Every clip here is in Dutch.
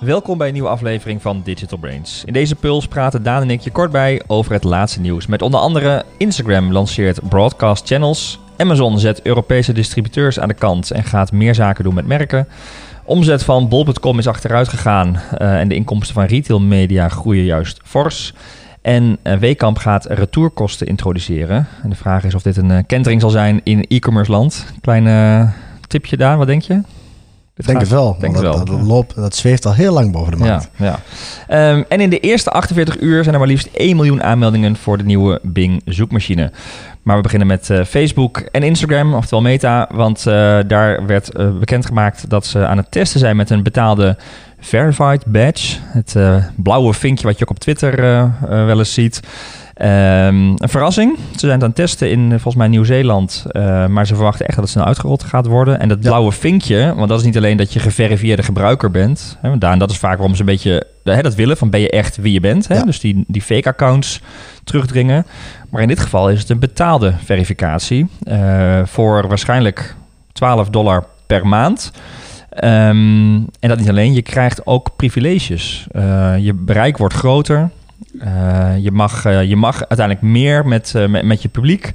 Welkom bij een nieuwe aflevering van Digital Brains. In deze puls praten Daan en ik je kort bij over het laatste nieuws. Met onder andere Instagram lanceert broadcast channels. Amazon zet Europese distributeurs aan de kant en gaat meer zaken doen met merken. Omzet van bol.com is achteruit gegaan uh, en de inkomsten van retail media groeien juist fors. En uh, Wekamp gaat retourkosten introduceren. En de vraag is of dit een uh, kentering zal zijn in e-commerce land. Kleine tipje daar, wat denk je? Ik denk het wel. Denk dat, het wel. Dat, loopt, dat zweeft al heel lang boven de markt. Ja, ja. Um, en in de eerste 48 uur zijn er maar liefst 1 miljoen aanmeldingen voor de nieuwe Bing zoekmachine. Maar we beginnen met uh, Facebook en Instagram, oftewel Meta. Want uh, daar werd uh, bekendgemaakt dat ze aan het testen zijn met een betaalde Verified Badge. Het blauwe vinkje wat je ook op Twitter wel eens ziet. Um, een verrassing. Ze zijn het aan het testen in volgens mij Nieuw-Zeeland. Uh, maar ze verwachten echt dat het snel uitgerold gaat worden. En dat blauwe ja. vinkje, want dat is niet alleen dat je geverifieerde gebruiker bent. Hè, en dat is vaak waarom ze een beetje hè, dat willen. Van ben je echt wie je bent. Hè? Ja. Dus die, die fake accounts terugdringen. Maar in dit geval is het een betaalde verificatie. Uh, voor waarschijnlijk 12 dollar per maand. Um, en dat niet alleen, je krijgt ook privileges. Uh, je bereik wordt groter. Uh, je, mag, uh, je mag uiteindelijk meer met, uh, met, met, je publiek.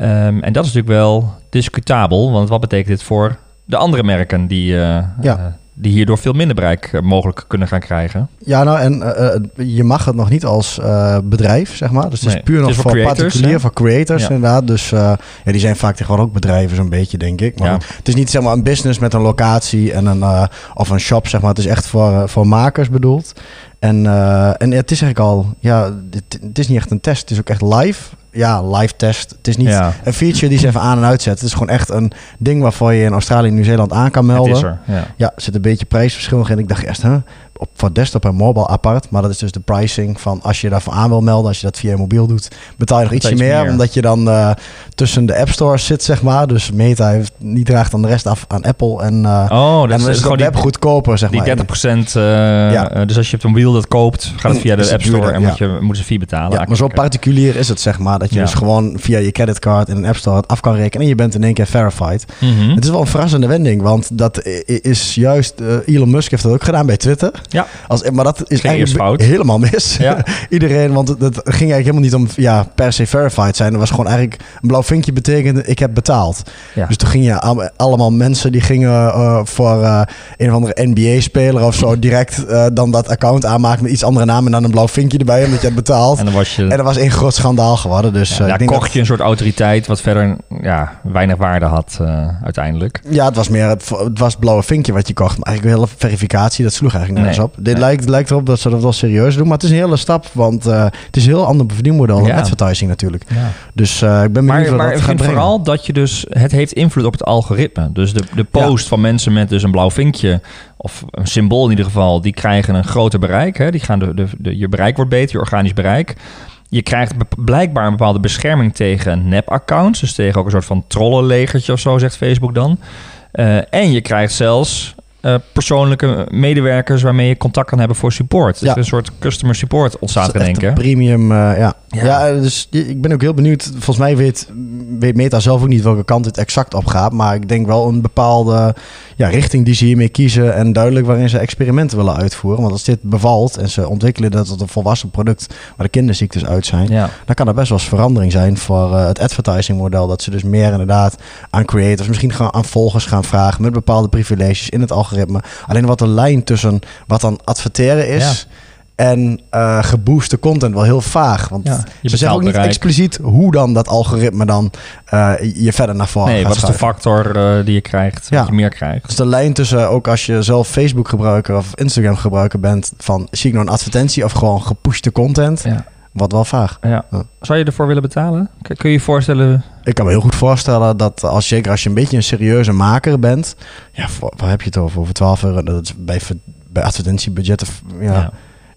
Um, en dat is natuurlijk wel discutabel. Want wat betekent dit voor de andere merken die, ja. Die hierdoor veel minder bereik mogelijk kunnen gaan krijgen? Ja, nou en je mag het nog niet als bedrijf, zeg maar. Dus het is Nee, puur het nog is voor particulier, hè? voor creators Ja. inderdaad. Dus ja, die zijn vaak tegenwoordig ook bedrijven zo'n beetje, denk ik. Maar Ja. het is niet zeg maar een business met een locatie en een, eh, of een shop, zeg maar. Het is echt voor, eh, voor makers bedoeld. En, eh, en het is eigenlijk al, ja, het is niet echt een test. Het is ook echt live. Ja, live test. Het is niet Ja. een feature die ze even aan en uitzetten. Het is gewoon echt een ding waarvoor je in Australië en Nieuw-Zeeland aan kan melden. Het is er. Ja. Ja, zit een beetje prijsverschil in. Ik dacht eerst, hè, op, voor desktop en mobile apart. Maar dat is dus de pricing van als je daarvoor aan wil melden, als je dat via je mobiel doet, betaal je nog ietsje iets meer, meer. Omdat je dan eh, tussen de app stores zit, zeg maar. Dus Meta heeft, niet draagt dan de rest af aan Apple. En, eh Oh, en dat dan is, het gewoon die, goedkoper, zeg die maar. 30 procent. Ja. dus als je op een mobiel dat koopt, gaat het via de App Store duurder, en ja. moet je, moeten ze fee betalen. Ja, maar zo particulier is het, zeg maar. Dat je Ja. dus gewoon via je creditcard in een app store af kan rekenen. En je bent in één keer verified. Mhm. Het is wel een verrassende wending, want dat is juist... eh, Elon Musk heeft dat ook gedaan bij Twitter. Ja. Als, maar dat is eerst eigenlijk fout. helemaal mis. Ja. Iedereen, want het, het ging eigenlijk helemaal niet om ja, per se verified zijn. Het was gewoon eigenlijk een blauw vinkje betekende ik heb betaald. Ja. Dus toen gingen al- allemaal mensen die gingen eh, voor eh, een of andere NBA-speler of zo direct dan dat account aanmaken met iets andere naam en dan een blauw vinkje erbij omdat je het betaalt. En dan was je. En dat was één groot schandaal geworden. Dus ja, eh, daar kocht dat- je een soort autoriteit wat verder ja, weinig waarde had eh, uiteindelijk. Ja, het was meer het, het was het blauwe vinkje wat je kocht. Maar eigenlijk een hele verificatie, dat sloeg eigenlijk nergens Nee. op. Dit Nee. lijkt, lijkt erop dat ze dat wel serieus doen. Maar het is een hele stap, want eh, het is een heel ander verdienmodel dan Ja. advertising natuurlijk. Ja. Dus ik ben benieuwd Maar, wat maar dat gaat brengen. vooral dat je dus... Het heeft invloed op het algoritme. Dus de, de post van mensen met dus een blauw vinkje... of een symbool in ieder geval... die krijgen een groter bereik. Hè? Die gaan de, de, de, je bereik wordt beter, je organisch bereik. Je krijgt blijkbaar een bepaalde bescherming tegen nep-accounts. Dus tegen ook een soort van trollenlegertje of zo, zegt Facebook dan. Eh, en je krijgt zelfs... eh, persoonlijke medewerkers waarmee je contact kan hebben voor support. Dus Ja. een soort customer support ontstaat in één keer. Premium, eh, ja. Ja. ja. dus ik ben ook heel benieuwd. Volgens mij weet, weet Meta zelf ook niet welke kant het exact op gaat. Maar ik denk wel een bepaalde ja, richting die ze hiermee kiezen. En duidelijk waarin ze experimenten willen uitvoeren. Want als dit bevalt en ze ontwikkelen dat tot een volwassen product waar de kinderziektes uit zijn. Ja. Dan kan dat best wel eens verandering zijn voor eh, het advertising model. Dat ze dus meer inderdaad aan creators, misschien gaan aan volgers gaan vragen met bepaalde privileges in het algoritme. Alleen wat de lijn tussen wat dan adverteren is en eh gebooste content wel heel vaag. Want Ja, je ze zeggen ook niet bereik. expliciet hoe dan dat algoritme dan eh, je verder naar voren Nee, gaat wat is de schuiven. factor eh, die je krijgt, Ja. wat je meer krijgt? Dus de lijn tussen, ook als je zelf Facebook gebruiker of Instagram gebruiker bent, van zie ik nou een advertentie of gewoon gepushte content, Ja. wat wel vaag. Ja. Zou je ervoor willen betalen? Kun je je voorstellen? Ik kan me heel goed voorstellen dat als zeker als je een beetje een serieuze maker bent, ja, voor, waar heb je het over? Over 12 euro, dat is bij, ver- bij advertentiebudgetten, Ja.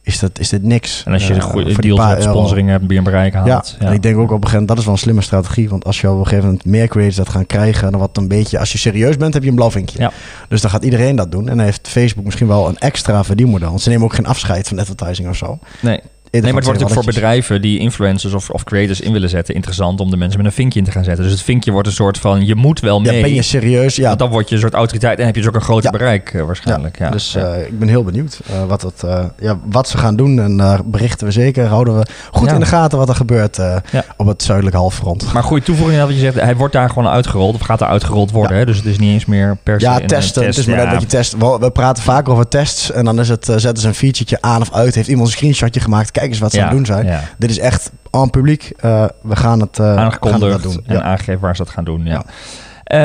Is, dat, is dit niks. En als je Eh, de goede hebt, euro. sponsoring hebt, meer bereik haalt. Ja, en ik denk ook op een gegeven moment, dat is wel een slimme strategie. Want als je op een gegeven moment meer creators dat gaan krijgen, dan wat een beetje, als je serieus bent, heb je een blauw vinkje. Ja. Dus dan gaat iedereen dat doen. En dan heeft Facebook misschien wel een extra verdienmodel. Want ze nemen ook geen afscheid van advertising of zo. Nee. Nee, maar het wordt natuurlijk voor bedrijven die influencers of, of creators in willen zetten interessant om de mensen met een vinkje in te gaan zetten. Dus het vinkje wordt een soort van, je moet wel mee. Ja, ben je serieus? Ja, Want dan word je een soort autoriteit en heb je dus ook een groter Ja. bereik eh, waarschijnlijk. Ja. dus eh, ik ben heel benieuwd eh, wat, ja, wat ze gaan doen. En daar berichten we zeker. Houden we goed in de gaten wat er gebeurt op het zuidelijke halfrond. Maar goede toevoeging aan wat je zegt, hij wordt daar gewoon uitgerold of gaat er uitgerold worden. Hè? Dus het is niet eens meer per se Ja, testen. test. het is maar dat je test. We, we praten vaak over tests. En dan is het, zetten ze een featuretje aan of uit. Heeft iemand een screenshotje gemaakt. Kijk eens wat ze aan het doen zijn. Dit is echt aan publiek. Eh, we gaan het, we gaan het doen. en Ja. aangegeven waar ze dat gaan doen. Ja. Ehm,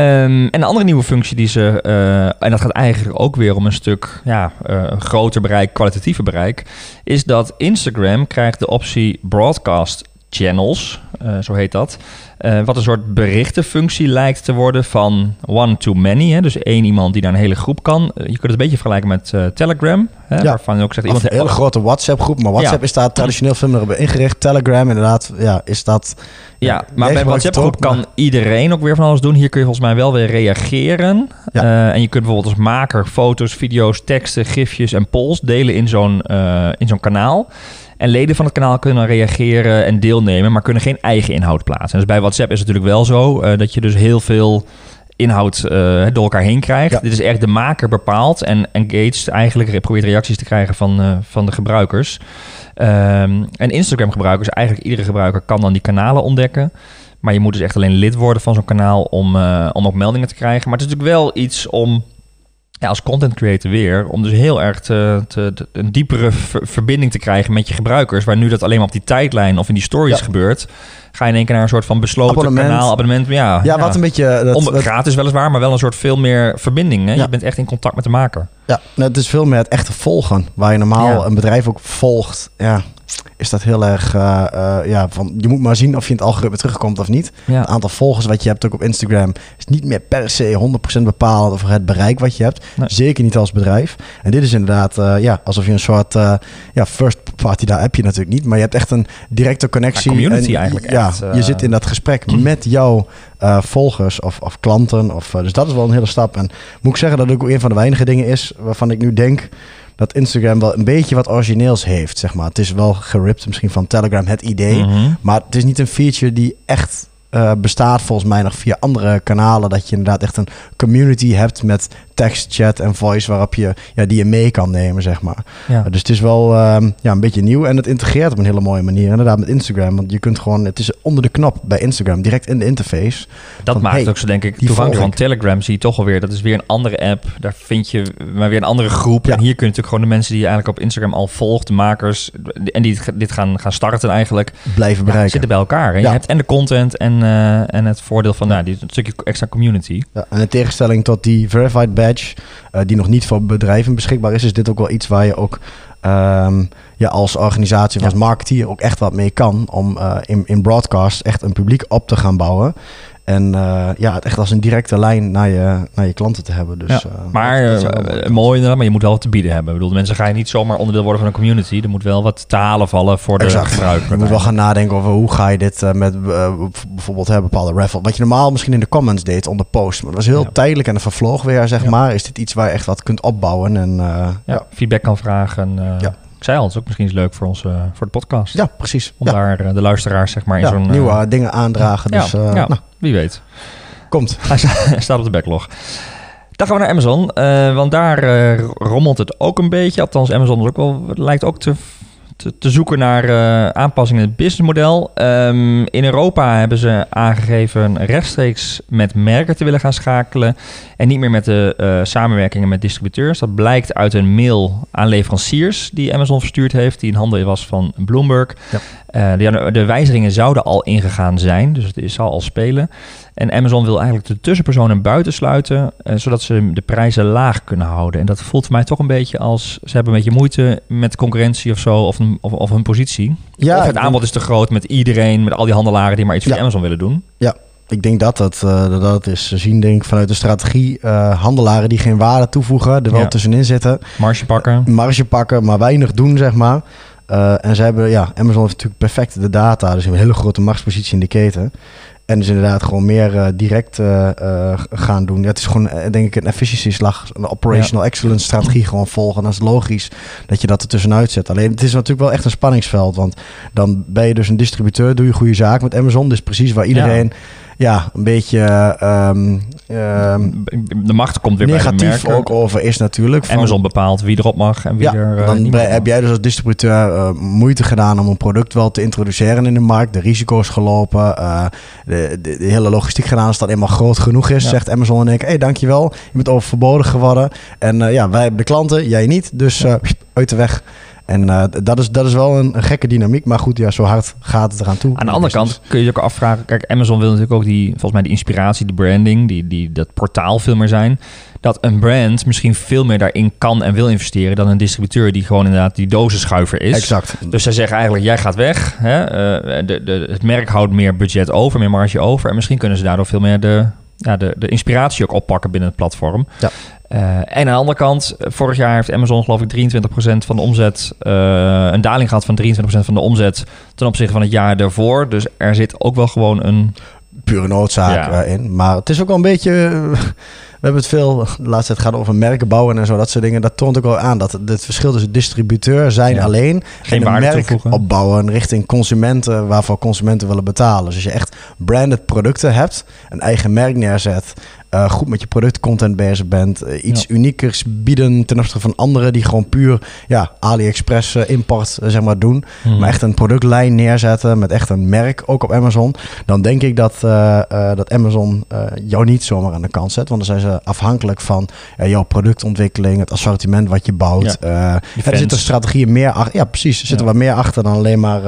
en een andere nieuwe functie die ze, eh, en dat gaat eigenlijk ook weer om een stuk ja, groter bereik, kwalitatiever bereik, is dat Instagram krijgt de optie broadcast channels, eh, zo heet dat. Eh, wat een soort berichtenfunctie lijkt te worden van one to many. Hè? Dus één iemand die naar een hele groep kan. Eh, je kunt het een beetje vergelijken met Telegram. Hè? Ja. Waarvan je ook zegt, iemand een hele grote WhatsApp groep. Maar WhatsApp Ja. is daar traditioneel veel meer op ingericht. Telegram inderdaad. Ja, is dat... Ja, maar bij een het ook, kan iedereen ook weer van alles doen. Hier kun je volgens mij wel weer reageren. En je kunt bijvoorbeeld als maker foto's, video's, teksten, gifjes en polls delen in zo'n in zo'n kanaal. En leden van het kanaal kunnen reageren en deelnemen, maar kunnen geen eigen inhoud plaatsen. Dus bij WhatsApp is het natuurlijk wel zo eh, dat je dus heel veel inhoud eh, door elkaar heen krijgt. Ja. Dit is echt de maker bepaalt en engaged eigenlijk probeert reacties te krijgen van, eh, van de gebruikers. Ehm, en Instagram-gebruikers, eigenlijk iedere gebruiker kan dan die kanalen ontdekken. Maar je moet dus echt alleen lid worden van zo'n kanaal om, om ook meldingen te krijgen. Maar het is natuurlijk wel iets om, ja, als content creator weer, om dus heel erg te, te, te- een diepere ver- verbinding te krijgen met je gebruikers. Waar nu dat alleen maar op die tijdlijn of in die stories Ja. gebeurt, ga je in één keer naar een soort van besloten Abonnement. kanaal, abonnement. Ja, Ja, wat een beetje... Dat, om, dat- gratis weliswaar, maar wel een soort veel meer verbinding. Hè? Ja. Je bent echt in contact met de maker. Ja, nou, het is veel meer het echte volgen. Waar je normaal een bedrijf ook volgt. Ja, is dat heel erg... eh, eh, ja, van, je moet maar zien of je in het algoritme terugkomt of niet. Ja. Het aantal volgers wat je hebt ook op Instagram... is niet meer per se 100% bepalend over het bereik wat je hebt. Nee. Zeker niet als bedrijf. En dit is inderdaad eh, ja, alsof je een soort... ja, first party, daar heb je natuurlijk niet. Maar je hebt echt een directe connectie. Ja, community En, eigenlijk Ja, echt, je zit in dat gesprek met jouw volgers of, of klanten. Of, dus dat is wel een hele stap. En moet ik zeggen dat het ook een van de weinige dingen is waarvan ik nu denk dat Instagram wel een beetje wat origineels heeft. Zeg maar. Het is wel geript misschien van Telegram, het idee. Mhm. Maar het is niet een feature die echt eh, bestaat volgens mij nog via andere kanalen. Dat je inderdaad echt een community hebt met tekst, chat en voice waarop je, ja, die je mee kan nemen, zeg maar. Ja. dus het is wel ehm, ja, een beetje nieuw en het integreert op een hele mooie manier. Inderdaad met Instagram, want je kunt gewoon, het is onder de knop bij Instagram, direct in de interface. Dat Van, maakt hey, het ook zo, denk ik, toegankelijk. volg Want Telegram zie je toch alweer, dat is weer een andere app. Daar vind je maar weer een andere groep. Ja. En hier kun je natuurlijk gewoon de mensen die je eigenlijk op Instagram al volgt, de makers, en die dit gaan, gaan starten eigenlijk, Blijven ja, bereiken. zitten bij elkaar. Hè? Ja. Je hebt en de content en, eh, en het voordeel van nou, die, een stukje extra community. Ja, en in tegenstelling tot die verified badge, eh, die nog niet voor bedrijven beschikbaar is, is dit ook wel iets waar je ook ehm, ja, als organisatie Ja. als marketeer ook echt wat mee kan om eh, in, in broadcast echt een publiek op te gaan bouwen. En eh, ja, het echt als een directe lijn naar je, naar je klanten te hebben. Dus, Ja. eh, Maar dat eh, mooi. inderdaad, maar je moet wel wat te bieden hebben. Ik bedoel, de mensen gaan je niet zomaar onderdeel worden van een community. Er moet wel wat te halen vallen voor de gebruiker. Je moet wel gaan nadenken over hoe ga je dit met bijvoorbeeld hè, bepaalde raffle. Wat je normaal misschien in de comments deed onder post. Maar dat was heel Ja. tijdelijk en het vervloog weer, zeg Ja. maar. Is dit iets waar je echt wat kunt opbouwen? En, ja, feedback kan vragen. Ja. Ik zei al, het is ook misschien eens leuk voor, ons, eh, voor de podcast. ja, precies. Om daar de luisteraars zeg maar in zo'n... nieuwe dingen aandragen. Dus ja, ja, nou, wie weet. komt. Hij sta- hij staat op de backlog. Dan gaan we naar Amazon, eh, want daar eh, rommelt het ook een beetje. Althans, Amazon is ook wel, lijkt ook te, te, te zoeken naar eh, aanpassingen in het businessmodel. Ehm, in Europa hebben ze aangegeven rechtstreeks met merken te willen gaan schakelen. En niet meer met de samenwerkingen met distributeurs. Dat blijkt uit een mail aan leveranciers die Amazon verstuurd heeft, die in handen was van Bloomberg. Ja. Eh, de, de wijzigingen zouden al ingegaan zijn, dus het is- zal al spelen. En Amazon wil eigenlijk de tussenpersonen buitensluiten, eh, zodat ze de prijzen laag kunnen houden. En dat voelt voor mij toch een beetje als ze hebben een beetje moeite met concurrentie of zo, of, of, of hun positie. Ja, of het aanbod is te groot met iedereen, met al die handelaren die maar iets Ja. Amazon willen doen. Ik denk dat dat, eh, dat is te zien denk ik, vanuit de strategie. handelaren die geen waarde toevoegen, er wel Ja. tussenin zitten. Marge pakken. Marge pakken, maar weinig doen, zeg maar. Eh, en ze hebben, ja, Amazon heeft natuurlijk perfect de data. Dus ze hebben een hele grote machtspositie in de keten. En dus inderdaad gewoon meer eh, direct eh, gaan doen. Ja, het is gewoon, denk ik, een efficiëntieslag, een operational excellence strategie gewoon volgen. Dan is het logisch dat je dat er tussenuit zet. Alleen het is natuurlijk wel echt een spanningsveld. Want dan ben je dus een distributeur, doe je goede zaak met Amazon. Dus precies waar iedereen ja, een beetje ehm, ehm, De macht komt weer bij de negatief ook over is natuurlijk. Van, Amazon bepaalt wie erop mag en wie ja, er eh, dan mag. heb jij dus als distributeur eh, moeite gedaan om een product wel te introduceren in de markt. De risico's gelopen. eh, de, de, de hele logistiek gedaan als dat eenmaal groot genoeg is. Ja. Zegt Amazon en ik, hé hey, dankjewel. Je bent overbodig geworden. En ja, wij hebben de klanten, jij niet. Dus uit de weg. En eh, dat, is, dat is wel een, een gekke dynamiek. Maar goed, ja, zo hard gaat het eraan toe. Aan de andere kant kun je je ook afvragen. Kijk, Amazon wil natuurlijk ook die, volgens mij, die inspiratie, de branding, die, die, dat portaal veel meer zijn. Dat een brand misschien veel meer daarin kan en wil investeren dan een distributeur die gewoon inderdaad die dozenschuiver is. Exact. Dus zij zeggen eigenlijk, jij gaat weg. Hè? eh, de, de, het merk houdt meer budget over, meer marge over. En misschien kunnen ze daardoor veel meer de, ja, de, de inspiratie ook oppakken binnen het platform. Ja. Eh, en aan de andere kant, vorig jaar heeft Amazon geloof ik 23% van de omzet, eh, een daling gehad van 23% van de omzet ten opzichte van het jaar daarvoor. Dus er zit ook wel gewoon een... pure noodzaak Ja. in. Maar het is ook wel een beetje. eh, we hebben het veel. De laatste tijd gaat over merken bouwen en zo, dat soort dingen. Dat toont ook wel aan dat het, verschil tussen distributeur zijn Ja. alleen. Geen en een merk toevoegen. opbouwen richting consumenten waarvoor consumenten willen betalen. Dus als je echt branded producten hebt, een eigen merk neerzet. Eh, goed met je productcontent bezig bent. eh, iets Ja. uniekers bieden ten opzichte van anderen die gewoon puur ja, AliExpress eh, import zeg maar doen. Mhm. Maar echt een productlijn neerzetten met echt een merk, ook op Amazon. Dan denk ik dat, dat Amazon jou niet zomaar aan de kant zet. Want dan zijn ze afhankelijk van jouw productontwikkeling, het assortiment wat je bouwt. Ja. Er zitten strategieën meer achter. Ja, precies. Er zit er Ja. wat meer achter dan alleen maar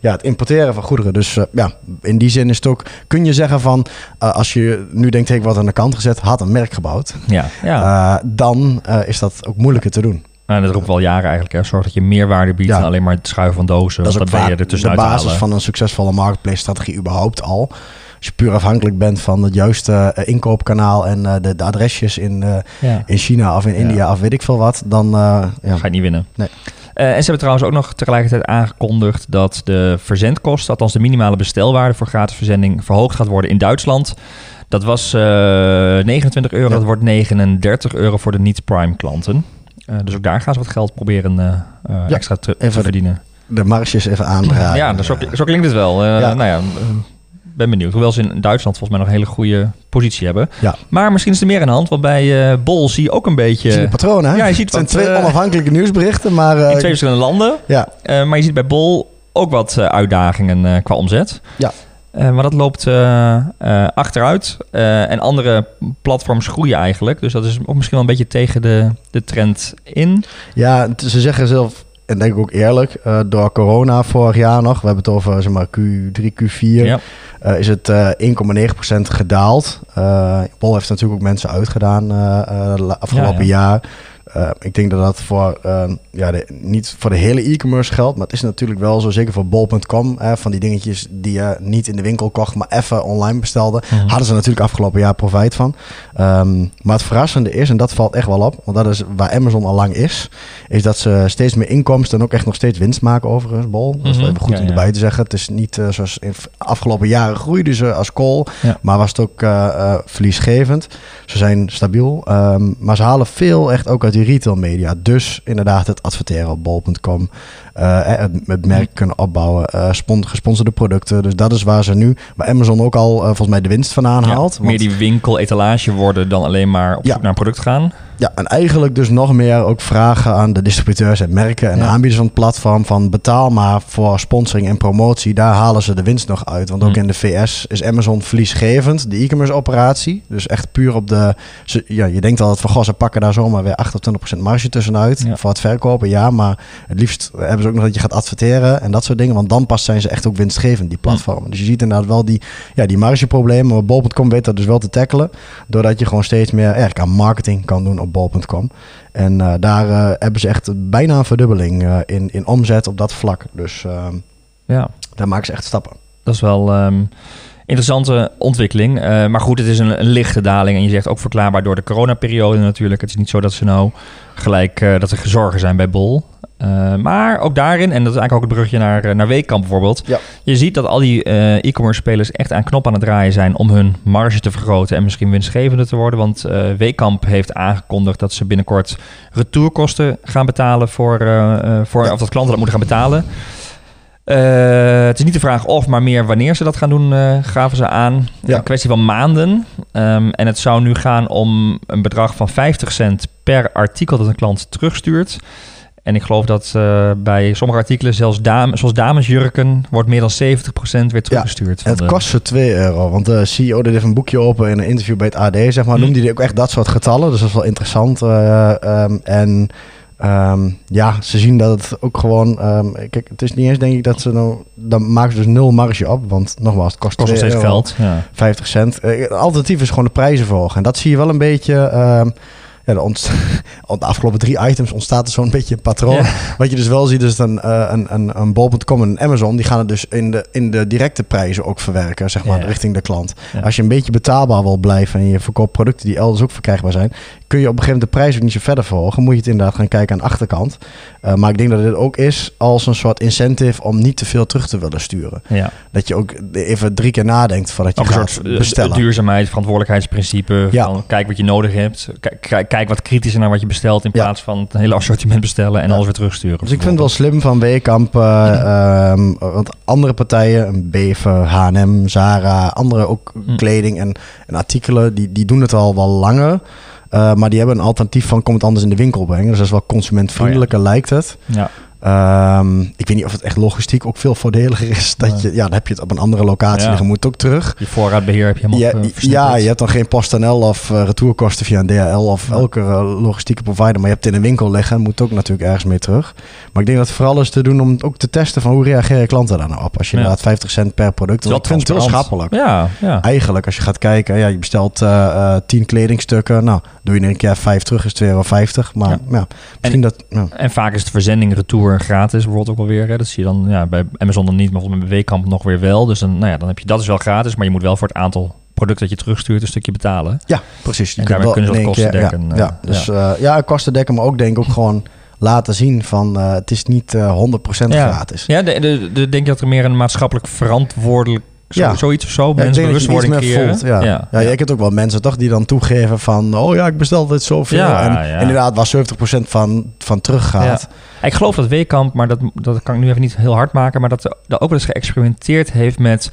ja, het importeren van goederen. Dus ja, in die zin is het ook, kun je zeggen van, als je nu denkt, hey, ik word aan de kant gezet, had een merk gebouwd. Ja, ja. Eh, dan eh, is dat ook moeilijker te doen. Nou, dat roept wel jaren eigenlijk. Hè. Zorg dat je meer waarde biedt Ja. dan alleen maar het schuiven van dozen. Dat is ook ben je er de basis van een succesvolle marketplace-strategie überhaupt al. Als je puur afhankelijk bent van het juiste eh, inkoopkanaal en de, de adresjes in, Ja. in China of in Ja. India of weet ik veel wat, dan ja. Ga je niet winnen. Nee. En ze hebben trouwens ook nog tegelijkertijd aangekondigd dat de verzendkosten, althans de minimale bestelwaarde voor gratis verzending, verhoogd gaat worden in Duitsland. Dat was eh 29 euro, Ja. dat wordt 39 euro voor de niet-prime klanten. Eh, dus ook daar gaan ze wat geld proberen eh, Ja, extra te, even verdienen. de marges even aandragen. ja, dus zo, zo klinkt het wel. Nou ja, ben benieuwd. Hoewel ze in Duitsland volgens mij nog een hele goede positie hebben. Ja. Maar misschien is er meer aan de hand, want bij Bol zie je ook een beetje... Je ziet het patroon, hè? Ja, je ziet het zijn wat, twee onafhankelijke nieuwsberichten, maar in twee verschillende landen. ja, maar je ziet bij Bol ook wat uitdagingen qua omzet. Ja. Eh, maar dat loopt eh, eh, achteruit. En andere platforms groeien eigenlijk. Dus dat is ook misschien wel een beetje tegen de, de trend in. ja, het- ze zeggen zelf, en denk ik ook eerlijk, door corona vorig jaar nog, we hebben het over zeg maar Q3, Q4, Ja. eh, is het eh 1,9% gedaald. Bol heeft natuurlijk ook mensen uitgedaan la- afgelopen Ja, jaar. Eh, ik denk dat dat voor, eh, ja, de, niet voor de hele e-commerce geldt, maar het is natuurlijk wel zo, zeker voor bol.com, eh, van die dingetjes die je niet in de winkel kocht, maar even online bestelde, Mhm. hadden ze natuurlijk afgelopen jaar profijt van. Ehm, maar het verrassende is, en dat valt echt wel op, want dat is waar Amazon al lang is, is dat ze steeds meer inkomsten en ook echt nog steeds winst maken overigens, Bol. Dat is wel Mhm. even goed Ja, om ja. erbij te zeggen. Het is niet eh, zoals in afgelopen jaren groeiden ze als kool, Ja. maar was het ook eh, verliesgevend. Ze zijn stabiel, ehm, maar ze halen veel echt ook uit die retail media. Dus inderdaad het adverteren op bol.com, eh, het, het merk kunnen opbouwen, eh, spon- gesponsorde producten. Dus dat is waar ze nu, waar Amazon ook al eh, volgens mij de winst van aanhaalt. Ja, meer die winkel etalage worden dan alleen maar op Ja. zoek naar een product gaan. Ja, en eigenlijk dus nog meer ook vragen aan de distributeurs en merken en Ja. aanbieders van het platform van betaal maar voor sponsoring en promotie. Daar halen ze de winst nog uit. Want ook Hm. in de VS is Amazon verliesgevend, de e-commerce operatie. Dus echt puur op de... Ja, je denkt altijd van, goh, ze pakken daar zomaar weer 8 of 20% marge tussenuit Ja. voor het verkopen. Ja, maar het liefst hebben ze ook nog dat je gaat adverteren en dat soort dingen. Want dan pas zijn ze echt ook winstgevend, die platformen. Dus je ziet inderdaad wel die, ja, die margeproblemen. Maar bol.com weet dat dus wel te tackelen. Doordat je gewoon steeds meer eigenlijk aan marketing kan doen op bol.com. En eh, daar eh, hebben ze echt bijna een verdubbeling eh, in, in omzet op dat vlak. Dus ehm, Ja, daar maken ze echt stappen. dat is wel ehm interessante ontwikkeling. Maar goed, het is een, een lichte daling. En je zegt ook verklaarbaar door de coronaperiode natuurlijk. Het is niet zo dat ze nou gelijk... dat er zorgen zijn bij Bol. Uh, maar ook daarin, en dat is eigenlijk ook het brugje naar, uh, naar Weekamp bijvoorbeeld. Ja. Je ziet dat al die uh, e-commerce spelers echt aan knop aan het draaien zijn om hun marge te vergroten en misschien winstgevender te worden. Want Weekamp heeft aangekondigd dat ze binnenkort retourkosten gaan betalen voor, voor ja. of dat klanten dat moeten gaan betalen. Uh, het is niet de vraag of, maar meer wanneer ze dat gaan doen, uh, gaven ze aan. Ja. Een kwestie van maanden. Um, en het zou nu gaan om een bedrag van 50 cent per artikel dat een klant terugstuurt. En ik geloof dat uh, bij sommige artikelen, zelfs dame, zoals damesjurken, wordt meer dan 70% weer teruggestuurd. Ja, het de... kost ze 2 euro. Want de CEO deed even een boekje open in een interview bij het AD, zeg maar. Hm. Noemde hij ook echt dat soort getallen. Dus dat is wel interessant. Um, en Um, ja, ze zien dat het ook gewoon. Um, kijk, het is niet eens denk ik dat ze nou. Dan maken ze dus nul marge op. Want nogmaals, het kost, kost nog steeds euro, geld. Ja. 50 cent. Uh, het alternatief is gewoon de prijzen volgen. En dat zie je wel een beetje. Ja, de, de afgelopen drie items ontstaat er zo'n beetje een patroon. Ja. Wat je dus wel ziet, is een, uh, een, een, een bol.com en een Amazon. Die gaan het dus in de, in de directe prijzen ook verwerken, zeg maar, Ja. richting de klant. Als je een beetje betaalbaar wil blijven en je verkoopt producten die elders ook verkrijgbaar zijn, kun je op een gegeven moment de prijs ook niet zo verder verhogen. Moet je het inderdaad gaan kijken aan de achterkant. Uh, maar ik denk dat dit ook is als een soort incentive om niet te veel terug te willen sturen. Ja. Dat je ook even drie keer nadenkt voordat je Ook een gaat soort eh, bestellen. duurzaamheid, verantwoordelijkheidsprincipe. Ja. Van, kijk wat je nodig hebt. Kijk, kijk, wat kritischer naar wat je bestelt in Ja. plaats van het hele assortiment bestellen en Ja. alles weer terugsturen. Dus ik vind het wel slim van Weekamp. eh, ehm, want andere partijen, een Bever, H&M, Zara, andere ook Hm. kleding en, en artikelen, die, die doen het al wel langer. Eh, maar die hebben een alternatief van kom het anders in de winkel brengen. Dus dat is wel consumentvriendelijker lijkt het. Ja. Ehm, ik weet niet of het echt logistiek ook veel voordeliger is. Dat Nee. je, ja, dan heb je het op een andere locatie Ja. en je moet ook terug. Je voorraadbeheer heb je helemaal Ja, je hebt dan geen PostNL of eh, retourkosten via een DHL of Ja. elke eh, logistieke provider. Maar je hebt het in een winkel liggen en moet ook natuurlijk ergens mee terug. Maar ik denk dat het vooral is te doen om ook te testen van hoe reageren klanten daar nou op. Als je inderdaad 50 cent per product. Ik vind het heel schappelijk. Ja, ja. Eigenlijk, als je gaat kijken, ja, je bestelt eh eh, 10 kledingstukken. Nou, doe je er een keer 5 terug, is 2,50 euro. Maar Ja. ja, misschien dat... Ja. En vaak is de verzending retour gratis, bijvoorbeeld ook alweer. Hè. Dat zie je dan ja, bij Amazon dan niet, maar mij bij Weekamp nog weer wel. Dus dan, nou ja, dan heb je dat is wel gratis, maar je moet wel voor het aantal producten dat je terugstuurt een stukje betalen. Ja, precies. Je En daarmee kunnen ze één kosten dekken, Ja, eh, ja. dus ja. ja, kosten dekken, maar ook denk ik ook gewoon laten zien van eh, het is niet eh 100% Ja. gratis. Ja, de, de, de- denk je dat er meer een maatschappelijk verantwoordelijk zo, Ja. zoiets of zo, ik mensen bewustwording voelt, ja. Ja. je hebt ook wel mensen toch die dan toegeven van... oh ja, ik bestel dit zoveel. Ja, en ja. inderdaad, waar 70% van, van teruggaat. Ik geloof dat Weekamp, maar dat, dat kan ik nu even niet heel hard maken, maar dat dat ook wel eens geëxperimenteerd heeft met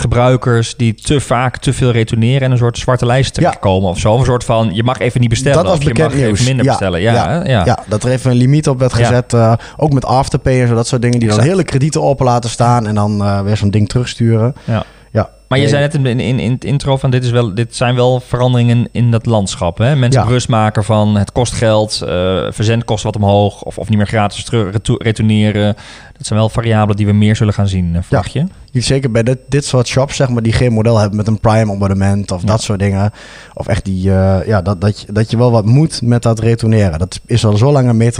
gebruikers die te vaak te veel retourneren en een soort zwarte lijst Ja. terechtkomen of zo. Een soort van, je mag even niet bestellen Dat was of je mag nieuws. even minder Ja, bestellen. Ja, ja, ja. Ja. dat er even een limiet op werd gezet. eh, ook met afterpay en zo, dat soort dingen. Die dan Exact. hele kredieten open laten staan en dan eh, weer zo'n ding terugsturen. Ja. Ja. Maar je Nee. zei net in, in, het intro van dit, is wel, dit zijn wel veranderingen in dat landschap. Hè? Mensen Ja. bewust maken van het kost geld, eh verzendkosten wat omhoog of, of niet meer gratis retourneren. Dat zijn wel variabelen die we meer zullen gaan zien, eh, verwacht je? Je- Zeker bij dit, dit soort shops, zeg maar, die geen model hebben met een Prime abonnement of Ja. dat soort dingen. Of echt die, eh, ja, dat, dat, je, dat je wel wat moet met dat retourneren. Dat is al zo lang een,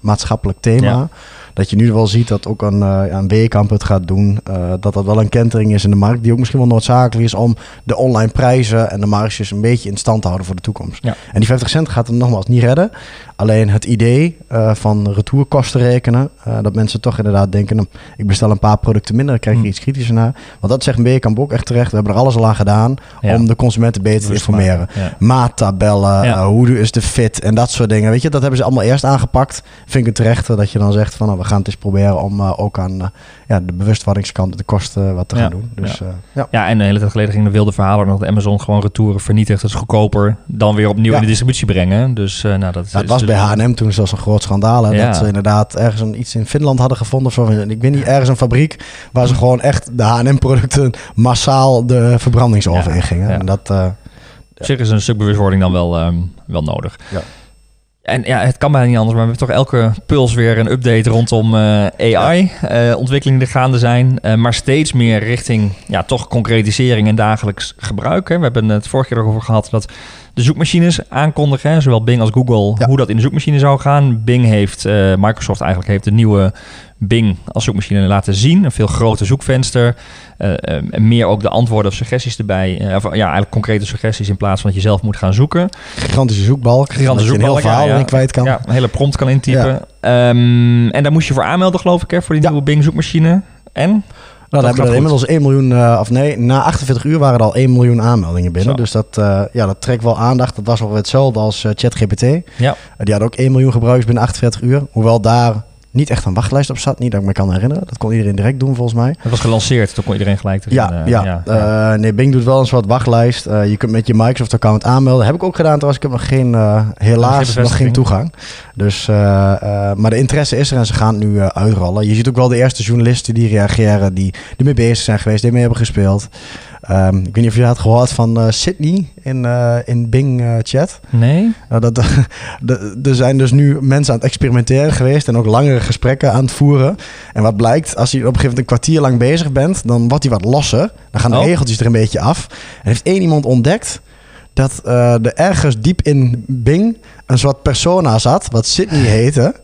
maatschappelijk thema. Ja. Dat je nu wel ziet dat ook een, eh, een Weekamp het gaat doen. eh, dat dat wel een kentering is in de markt. Die ook misschien wel noodzakelijk is om de online prijzen en de marges een beetje in stand te houden voor de toekomst. Ja. En die 50 cent gaat het nogmaals niet redden. Alleen het idee eh, van retourkosten rekenen. dat mensen toch inderdaad denken, nou, ik bestel een paar producten minder, dan krijg ik Hmm. iets kritischer naar. Want dat zegt Weekamp ook echt terecht. We hebben er alles al aan gedaan Ja. om de consumenten beter te informeren. ja. Maattabellen, hoe is de fit en dat soort dingen. Weet je, dat hebben ze allemaal eerst aangepakt. Vind ik het terecht dat je dan zegt van nou, we gaan het eens proberen om eh, ook aan eh, ja, de bewustwordingskant de kosten wat te gaan doen. Dus ja. ja. Ja, en de hele tijd geleden ging de wilde verhalen dat Amazon gewoon retouren vernietigt. Dat is goedkoper dan weer opnieuw in de distributie brengen. Dus eh, nou, dat is was dus- bij H&M toen zelfs een groot schandaal. Hè. Dat ze inderdaad ergens een, iets in Finland hadden gevonden. Of zo. Ik weet niet, ergens een fabriek waar ze gewoon echt de H&M-producten massaal de verbrandingsoven ingingen. En dat, eh, Op zich is een stuk bewustwording dan wel, ehm, wel nodig. Ja. En ja, het kan bijna niet anders, maar we hebben toch elke puls weer een update rondom eh, AI-ontwikkelingen die gaande zijn. Eh, maar steeds meer richting ja, toch concretisering en dagelijks gebruik. Hè. We hebben het vorige keer ook over gehad dat de zoekmachines aankondigen. Hè, zowel Bing als Google, Ja. hoe dat in de zoekmachine zou gaan. Bing heeft, eh, Microsoft eigenlijk heeft de nieuwe Bing als zoekmachine laten zien. Een veel groter zoekvenster. eh, eh, en meer ook de antwoorden of suggesties erbij. eh, of, ja, eigenlijk concrete suggesties in plaats van dat je zelf moet gaan zoeken. Gigantische zoekbalk. Gigantische je een heel zoekbalk, verhaal ja, ja. in kwijt kan. Ja, een hele prompt kan intypen. Ehm, en daar moest je voor aanmelden, geloof ik, hè, voor die nieuwe Bing zoekmachine. En? Nou, dan hebben er goed. inmiddels 1 miljoen, eh, of nee, na 48 uur waren er al 1 miljoen aanmeldingen binnen. Zo. Dus dat, eh, ja, dat trekt wel aandacht. Dat was ongeveer hetzelfde als eh, ChatGPT. Ja. die hadden ook 1 miljoen gebruikers binnen 48 uur. Hoewel daar niet echt een wachtlijst op zat. Niet dat ik me kan herinneren. Dat kon iedereen direct doen volgens mij. Het was gelanceerd, toen kon iedereen gelijk erin. Ja, eh, ja. Eh, nee, Bing doet wel een soort wachtlijst. Eh, je kunt met je Microsoft-account aanmelden. Heb ik ook gedaan trouwens. Ik heb nog geen, helaas nog geen toegang. Dus, maar de interesse is er en ze gaan het nu uitrollen. Je ziet ook wel de eerste journalisten die reageren, die ermee bezig zijn geweest, die mee hebben gespeeld. Ehm, ik weet niet of je had gehoord van eh, Sydney in, eh, in Bing eh, Chat. Nee? Dat, er zijn dus nu mensen aan het experimenteren geweest en ook langere gesprekken aan het voeren. En wat blijkt, als je op een gegeven moment een kwartier lang bezig bent, dan wordt hij wat losser. Dan gaan de Oh. regeltjes er een beetje af. En heeft één iemand ontdekt dat er ergens diep in Bing een soort persona zat, wat Sydney heette.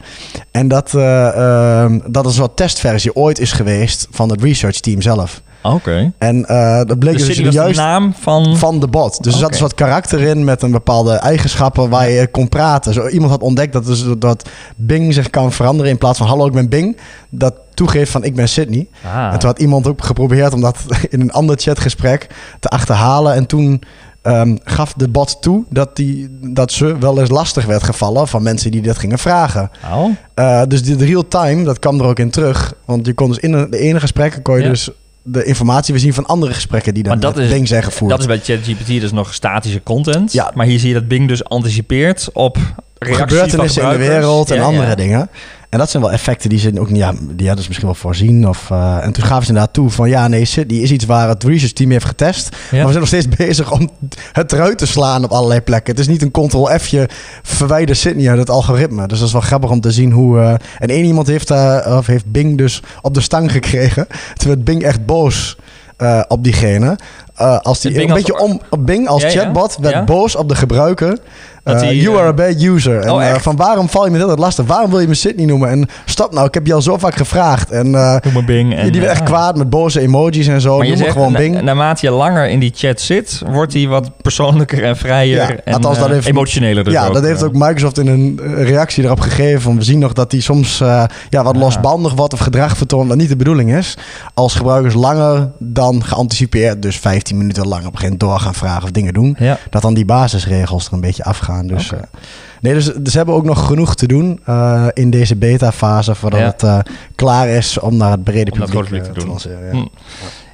En dat, eh, ehm, dat een soort testversie ooit is geweest van het research team zelf. Oké. En eh, dat bleek Dus dus, was juist de naam van... van de bot. Dus er zat soort karakter in met een bepaalde eigenschappen waar je kon praten. Zo, iemand had ontdekt dat, dus, dat Bing zich kan veranderen in plaats van hallo ik ben Bing. Dat toegeeft van ik ben Sydney. Ah. En toen had iemand ook geprobeerd om dat in een ander chatgesprek te achterhalen. En toen ehm, gaf de bot toe dat, die, dat ze wel eens lastig werd gevallen van mensen die dit gingen vragen. Oh. Eh, dus de real time, dat kwam er ook in terug. Want je kon dus in de ene gesprekken kon je Ja. dus de informatie weer zien van andere gesprekken die dan Maar dat met is- Bing zijn gevoerd. Dat is bij ChatGPT dus nog statische content. Ja. Maar hier zie je dat Bing dus anticipeert op reacties gebeurtenissen in van de gebruikers. wereld en andere dingen. En dat zijn wel effecten die ze ook niet, ja, die hadden ze misschien wel voorzien. Of, eh, en toen gaven ze inderdaad toe van ja, nee, Sydney is iets waar het research team heeft getest. Ja. Maar we zijn nog steeds bezig om het eruit te slaan op allerlei plekken. Het is niet een ctrl-F'je verwijder Sydney uit het algoritme. Dus dat is wel grappig om te zien hoe... eh, en één iemand heeft, eh, of heeft Bing dus op de stang gekregen. Toen werd Bing echt boos op diegene. Als die een als- beetje om, Bing als ja. chatbot werd Ja. boos op de gebruiker. Eh, you eh, are a bad user. En, Oh, eh, echt? van waarom val je me dat lastig? Waarom wil je me Sydney noemen? En stop nou, ik heb je al zo vaak gevraagd. En eh, Noem Bing. En, die werd echt kwaad met boze emojis en zo. Maar je zegt, gewoon na- Bing. naarmate je langer in die chat zit, wordt hij wat persoonlijker en vrijer Ja, en althans, dat eh, heeft- emotioneler. Dus ja, dat heeft eh. ook Microsoft in een eh, reactie erop gegeven. Van, we zien nog dat hij soms eh, ja, wat losbandig wordt of gedrag vertoont dat niet de bedoeling is. Als gebruikers langer dan geanticipeerd, dus 15 minuten lang op een gegeven moment door gaan vragen of dingen doen. Ja. Dat dan die basisregels er een beetje afgaan. Dus, eh, nee, dus, dus ze hebben ook nog genoeg te doen eh, in deze beta-fase voordat Ja. het eh, klaar is om naar het brede Om publiek, te doen. lanceren. Ja. Hm.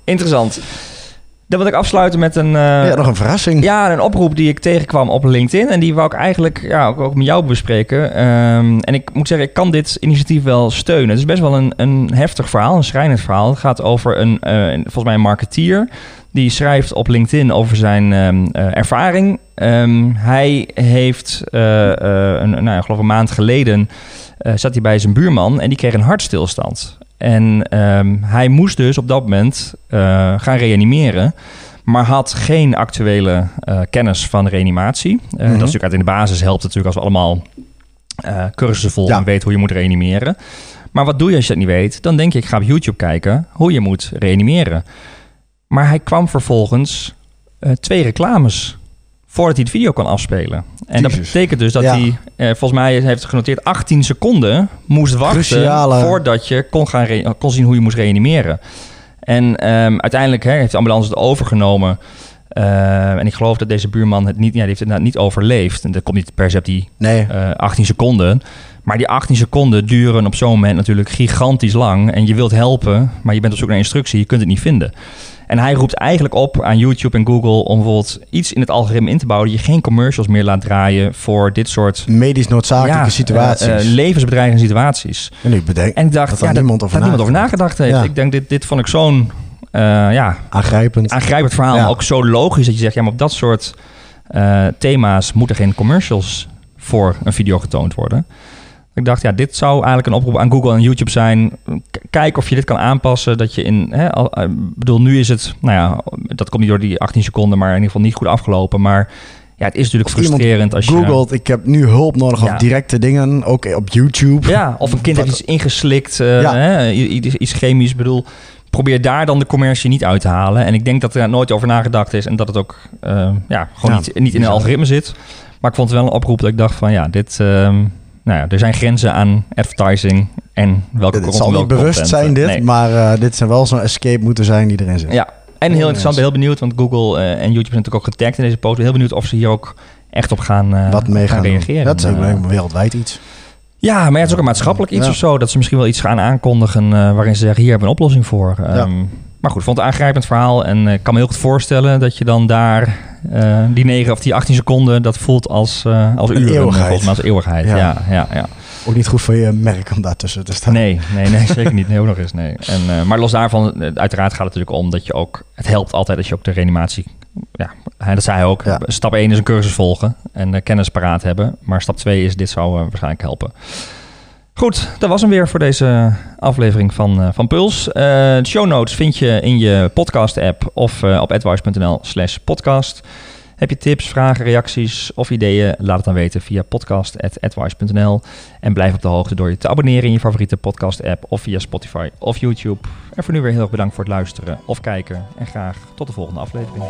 Interessant. Dan wil ik afsluiten met een... eh, ja, nog een verrassing. Ja, een oproep die ik tegenkwam op LinkedIn. En die wou ik eigenlijk ja, ook, ook met jou bespreken. Ehm, en ik moet zeggen, ik kan dit initiatief wel steunen. Het is best wel een, een heftig verhaal, een schrijnend verhaal. Het gaat over een, eh, volgens mij een marketeer. Die schrijft op LinkedIn over zijn ehm, eh, ervaring. Ehm, hij heeft, een, nou, ik geloof een maand geleden, zat hij bij zijn buurman en die kreeg een hartstilstand. En ehm, hij moest dus op dat moment eh, gaan reanimeren maar had geen actuele eh, kennis van reanimatie. Eh, Dat is natuurlijk uit in de basis helpt het natuurlijk als we allemaal cursussen volgen Ja. en weten hoe je moet reanimeren. Maar wat doe je als je dat niet weet? Dan denk je, ik ga op YouTube kijken hoe je moet reanimeren. Maar hij kwam vervolgens twee reclames voordat hij de video kon afspelen. En dat betekent dus dat Ja. hij, eh, volgens mij heeft genoteerd, 18 seconden moest wachten Cruciale- voordat je kon, gaan kon zien hoe je moest reanimeren. En ehm, uiteindelijk hè, heeft de ambulance het overgenomen. Eh, en ik geloof dat deze buurman het niet, ja, die heeft het niet overleefd. En dat komt niet per se op die Nee, eh, 18 seconden. Maar die 18 seconden duren op zo'n moment natuurlijk gigantisch lang. En je wilt helpen, maar je bent op zoek naar instructie. Je kunt het niet vinden. En hij roept eigenlijk op aan YouTube en Google om bijvoorbeeld iets in het algoritme in te bouwen. Dat je geen commercials meer laat draaien voor dit soort medisch noodzakelijke ja, situaties. eh, eh, levensbedreigende situaties. en ik bedenk, En ik dacht, Dat ja, daar dat, niemand over dat niemand over nagedacht. heeft. Ja. Ik denk, dit, dit vond ik zo'n eh, ja, aangrijpend. aangrijpend verhaal. Ja. Ook zo logisch dat je zegt, ja, maar op dat soort thema's moeten geen commercials voor een video getoond worden. Ik dacht, ja, dit zou eigenlijk een oproep aan Google en YouTube zijn. Kijk of je dit kan aanpassen. Dat je in, hè, al, eh, bedoel, nu is het, nou ja, dat komt niet door die 18 seconden, maar in ieder geval niet goed afgelopen. Maar ja, het is natuurlijk Of frustrerend als je... Googelt, ik heb nu hulp nodig Ja. of directe dingen, ook op YouTube. Ja, of een kind heeft iets ingeslikt, eh, Ja. hè, iets, chemisch. Ik bedoel, probeer daar dan de commercie niet uit te halen. En ik denk dat er nooit over nagedacht is en dat het ook eh, ja, gewoon Ja, niet, niet in een algoritme zit. Maar ik vond het wel een oproep dat ik dacht van ja, dit, ehm, nou ja, er zijn grenzen aan advertising en welke Het zal niet bewust content, zijn dit, nee. maar eh, dit zou wel zo'n escape moeten zijn die erin zit. Ja, en heel interessant, ben heel benieuwd, want Google eh, en YouTube zijn natuurlijk ook getagd in deze post. Ben heel benieuwd of ze hier ook echt op gaan, eh, Wat mee gaan reageren. Dat is ook wereldwijd iets. Ja, maar ja, het is ook een maatschappelijk iets Ja. of zo. Dat ze misschien wel iets gaan aankondigen waarin ze zeggen, hier hebben we een oplossing voor. Ehm, maar goed, vond het een aangrijpend verhaal. En eh, ik kan me heel goed voorstellen dat je dan daar eh, die 9 of die 18 seconden, dat voelt als, eh als uren. eeuwigheid. Mij als eeuwigheid, Ja. ja. ja, ja, Ook niet goed voor je merk om daartussen te staan. Nee, nee, nee, zeker niet. Nee, ook nog eens, nee. En, eh, maar los daarvan, eh, uiteraard gaat het natuurlijk om dat je ook... Het helpt altijd als je ook de reanimatie... Ja, dat zei hij ook. Ja. Stap 1 is een cursus volgen en eh, kennis paraat hebben. Maar stap 2 is, dit zou eh, waarschijnlijk helpen. Goed, dat was hem weer voor deze aflevering van, eh, van Puls. Eh, de show notes vind je in je podcast-app of eh, op advice.nl slash podcast. Heb je tips, vragen, reacties of ideeën? Laat het dan weten via podcast.advice.nl. En blijf op de hoogte door je te abonneren in je favoriete podcast-app of via Spotify of YouTube. En voor nu weer heel erg bedankt voor het luisteren of kijken. En graag tot de volgende aflevering.